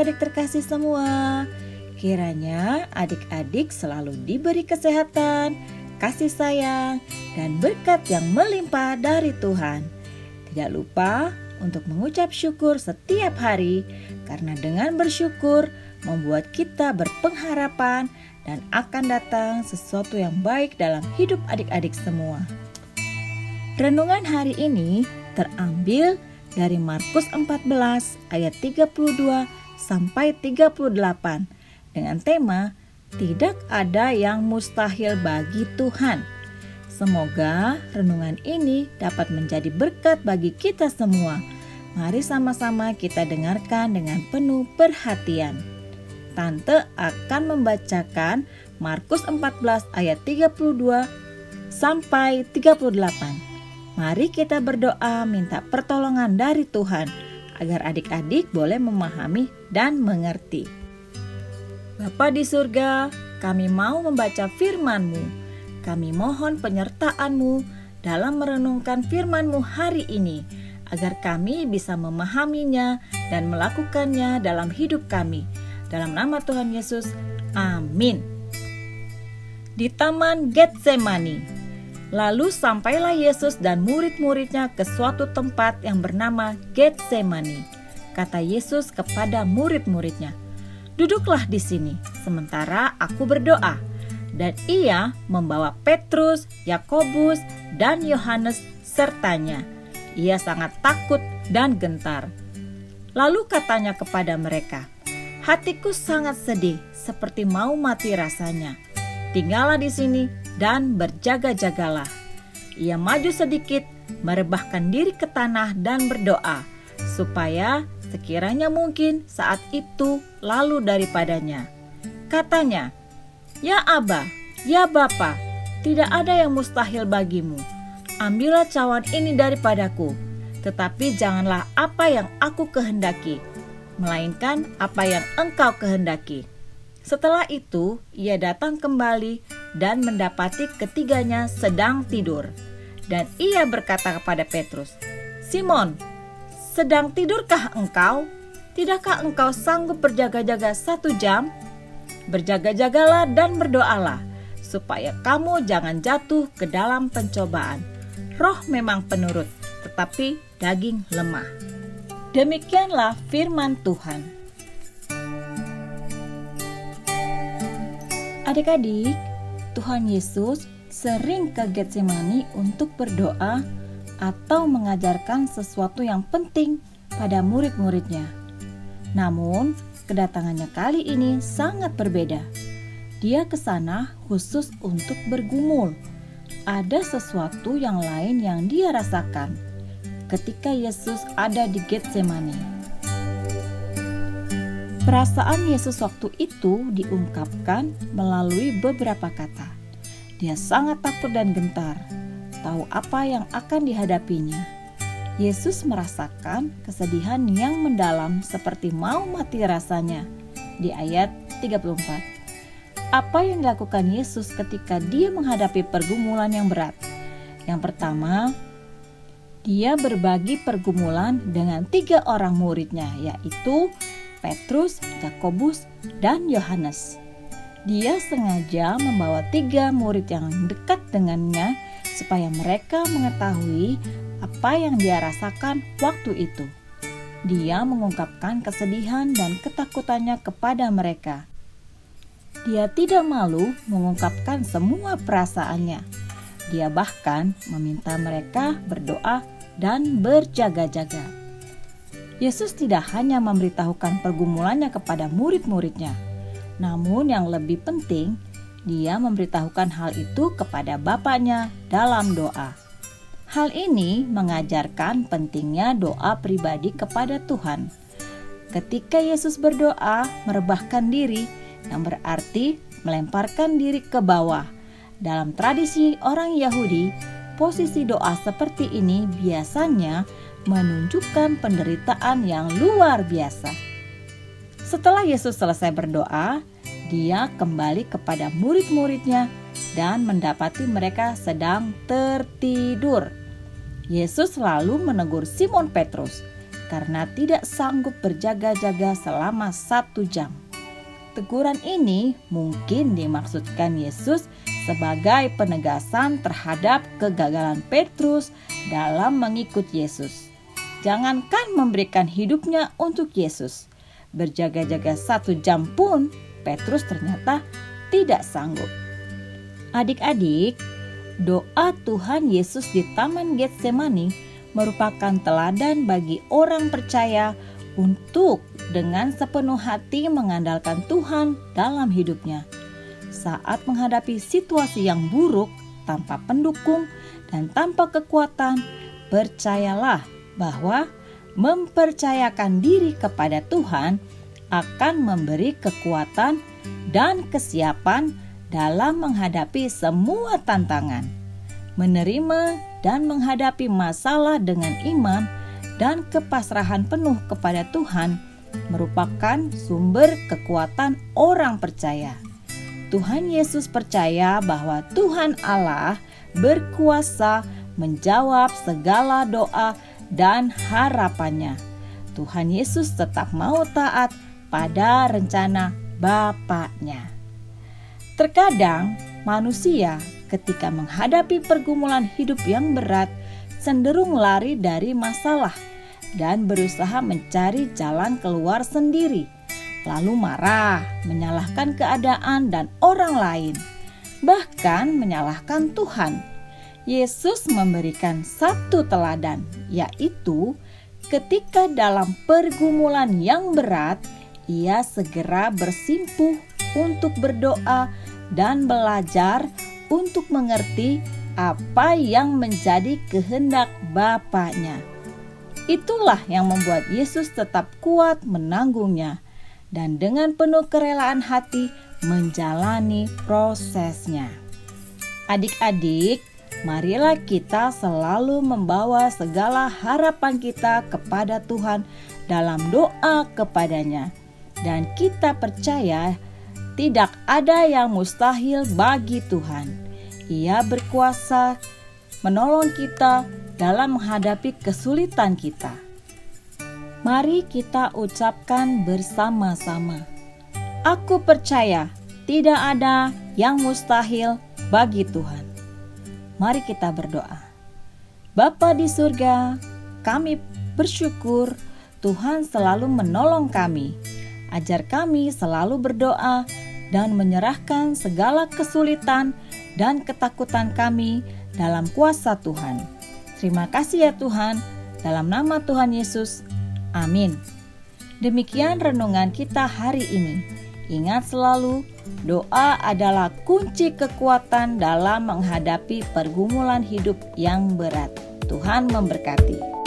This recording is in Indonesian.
adik-adik terkasih semua. Kiranya adik-adik selalu diberi kesehatan, kasih sayang, dan berkat yang melimpah dari Tuhan. Tidak lupa untuk mengucap syukur setiap hari, karena dengan bersyukur membuat kita berpengharapan dan akan datang sesuatu yang baik dalam hidup adik-adik semua. Renungan hari ini terambil dari Markus 14 ayat 32 sampai 38 dengan tema tidak ada yang mustahil bagi Tuhan. Semoga renungan ini dapat menjadi berkat bagi kita semua. Mari sama-sama kita dengarkan dengan penuh perhatian. Tante akan membacakan Markus 14 ayat 32 sampai 38. Mari kita berdoa minta pertolongan dari Tuhan agar adik-adik boleh memahami dan mengerti. Bapa di surga, kami mau membaca firman-Mu. Kami mohon penyertaan-Mu dalam merenungkan firman-Mu hari ini, agar kami bisa memahaminya dan melakukannya dalam hidup kami. Dalam nama Tuhan Yesus, amin. Di Taman Getsemani, Lalu sampailah Yesus dan murid-muridnya ke suatu tempat yang bernama Getsemani. Kata Yesus kepada murid-muridnya, "Duduklah di sini, sementara aku berdoa." Dan ia membawa Petrus, Yakobus, dan Yohanes sertanya. Ia sangat takut dan gentar. Lalu katanya kepada mereka, "Hatiku sangat sedih, seperti mau mati rasanya. Tinggallah di sini dan berjaga-jagalah. Ia maju sedikit, merebahkan diri ke tanah dan berdoa, supaya sekiranya mungkin saat itu lalu daripadanya. Katanya, Ya Aba, ya Bapa, tidak ada yang mustahil bagimu. Ambillah cawan ini daripadaku, tetapi janganlah apa yang aku kehendaki, melainkan apa yang engkau kehendaki. Setelah itu, ia datang kembali dan mendapati ketiganya sedang tidur. Dan ia berkata kepada Petrus, "Simon, sedang tidurkah engkau? Tidakkah engkau sanggup berjaga-jaga satu jam? Berjaga-jagalah dan berdoalah, supaya kamu jangan jatuh ke dalam pencobaan. Roh memang penurut, tetapi daging lemah." Demikianlah firman Tuhan. Adik-adik, Tuhan Yesus sering ke Getsemani untuk berdoa atau mengajarkan sesuatu yang penting pada murid-muridnya. Namun, kedatangannya kali ini sangat berbeda. Dia ke sana khusus untuk bergumul. Ada sesuatu yang lain yang dia rasakan ketika Yesus ada di Getsemani. Perasaan Yesus waktu itu diungkapkan melalui beberapa kata. Dia sangat takut dan gentar, tahu apa yang akan dihadapinya. Yesus merasakan kesedihan yang mendalam seperti mau mati rasanya. Di ayat 34. Apa yang dilakukan Yesus ketika dia menghadapi pergumulan yang berat? Yang pertama, dia berbagi pergumulan dengan tiga orang muridnya, yaitu Petrus, Yakobus, dan Yohanes. Dia sengaja membawa tiga murid yang dekat dengannya supaya mereka mengetahui apa yang dia rasakan waktu itu. Dia mengungkapkan kesedihan dan ketakutannya kepada mereka. Dia tidak malu mengungkapkan semua perasaannya. Dia bahkan meminta mereka berdoa dan berjaga-jaga. Yesus tidak hanya memberitahukan pergumulannya kepada murid-muridnya, namun yang lebih penting, dia memberitahukan hal itu kepada Bapaknya dalam doa. Hal ini mengajarkan pentingnya doa pribadi kepada Tuhan. Ketika Yesus berdoa, merebahkan diri, yang berarti melemparkan diri ke bawah. Dalam tradisi orang Yahudi, posisi doa seperti ini biasanya menunjukkan penderitaan yang luar biasa. Setelah Yesus selesai berdoa, dia kembali kepada murid-muridnya dan mendapati mereka sedang tertidur. Yesus lalu menegur Simon Petrus. karena tidak sanggup berjaga-jaga selama satu jam. Teguran ini mungkin dimaksudkan Yesus sebagai penegasan terhadap kegagalan Petrus dalam mengikut Yesus. Jangankan memberikan hidupnya untuk Yesus, berjaga-jaga satu jam pun Petrus ternyata tidak sanggup. Adik-adik, doa Tuhan Yesus di Taman Getsemani merupakan teladan bagi orang percaya untuk dengan sepenuh hati mengandalkan Tuhan dalam hidupnya. Saat menghadapi situasi yang buruk tanpa pendukung dan tanpa kekuatan, percayalah bahwa mempercayakan diri kepada Tuhan akan memberi kekuatan dan kesiapan dalam menghadapi semua tantangan, menerima dan menghadapi masalah dengan iman dan kepasrahan penuh kepada Tuhan merupakan sumber kekuatan orang percaya. Tuhan Yesus percaya bahwa Tuhan Allah berkuasa menjawab segala doa dan harapannya. Tuhan Yesus tetap mau taat pada rencana Bapaknya. Terkadang manusia ketika menghadapi pergumulan hidup yang berat cenderung lari dari masalah dan berusaha mencari jalan keluar sendiri, lalu marah, menyalahkan keadaan dan orang lain, bahkan menyalahkan Tuhan. Yesus memberikan satu teladan, yaitu ketika dalam pergumulan yang berat, ia segera bersimpuh untuk berdoa dan belajar untuk mengerti apa yang menjadi kehendak Bapaknya. Itulah yang membuat Yesus tetap kuat menanggungnya dan dengan penuh kerelaan hati menjalani prosesnya. Adik-adik, marilah kita selalu membawa segala harapan kita kepada Tuhan dalam doa kepadanya dan kita percaya tidak ada yang mustahil bagi Tuhan. Ia berkuasa menolong kita dalam menghadapi kesulitan kita. Mari kita ucapkan bersama-sama. Aku percaya tidak ada yang mustahil bagi Tuhan. Mari kita berdoa. Bapa di surga, kami bersyukur Tuhan selalu menolong kami Ajar kami selalu berdoa dan menyerahkan segala kesulitan dan ketakutan kami dalam kuasa Tuhan. Terima kasih ya Tuhan, dalam nama Tuhan Yesus. Amin. Demikian renungan kita hari ini. Ingat selalu, doa adalah kunci kekuatan dalam menghadapi pergumulan hidup yang berat. Tuhan memberkati.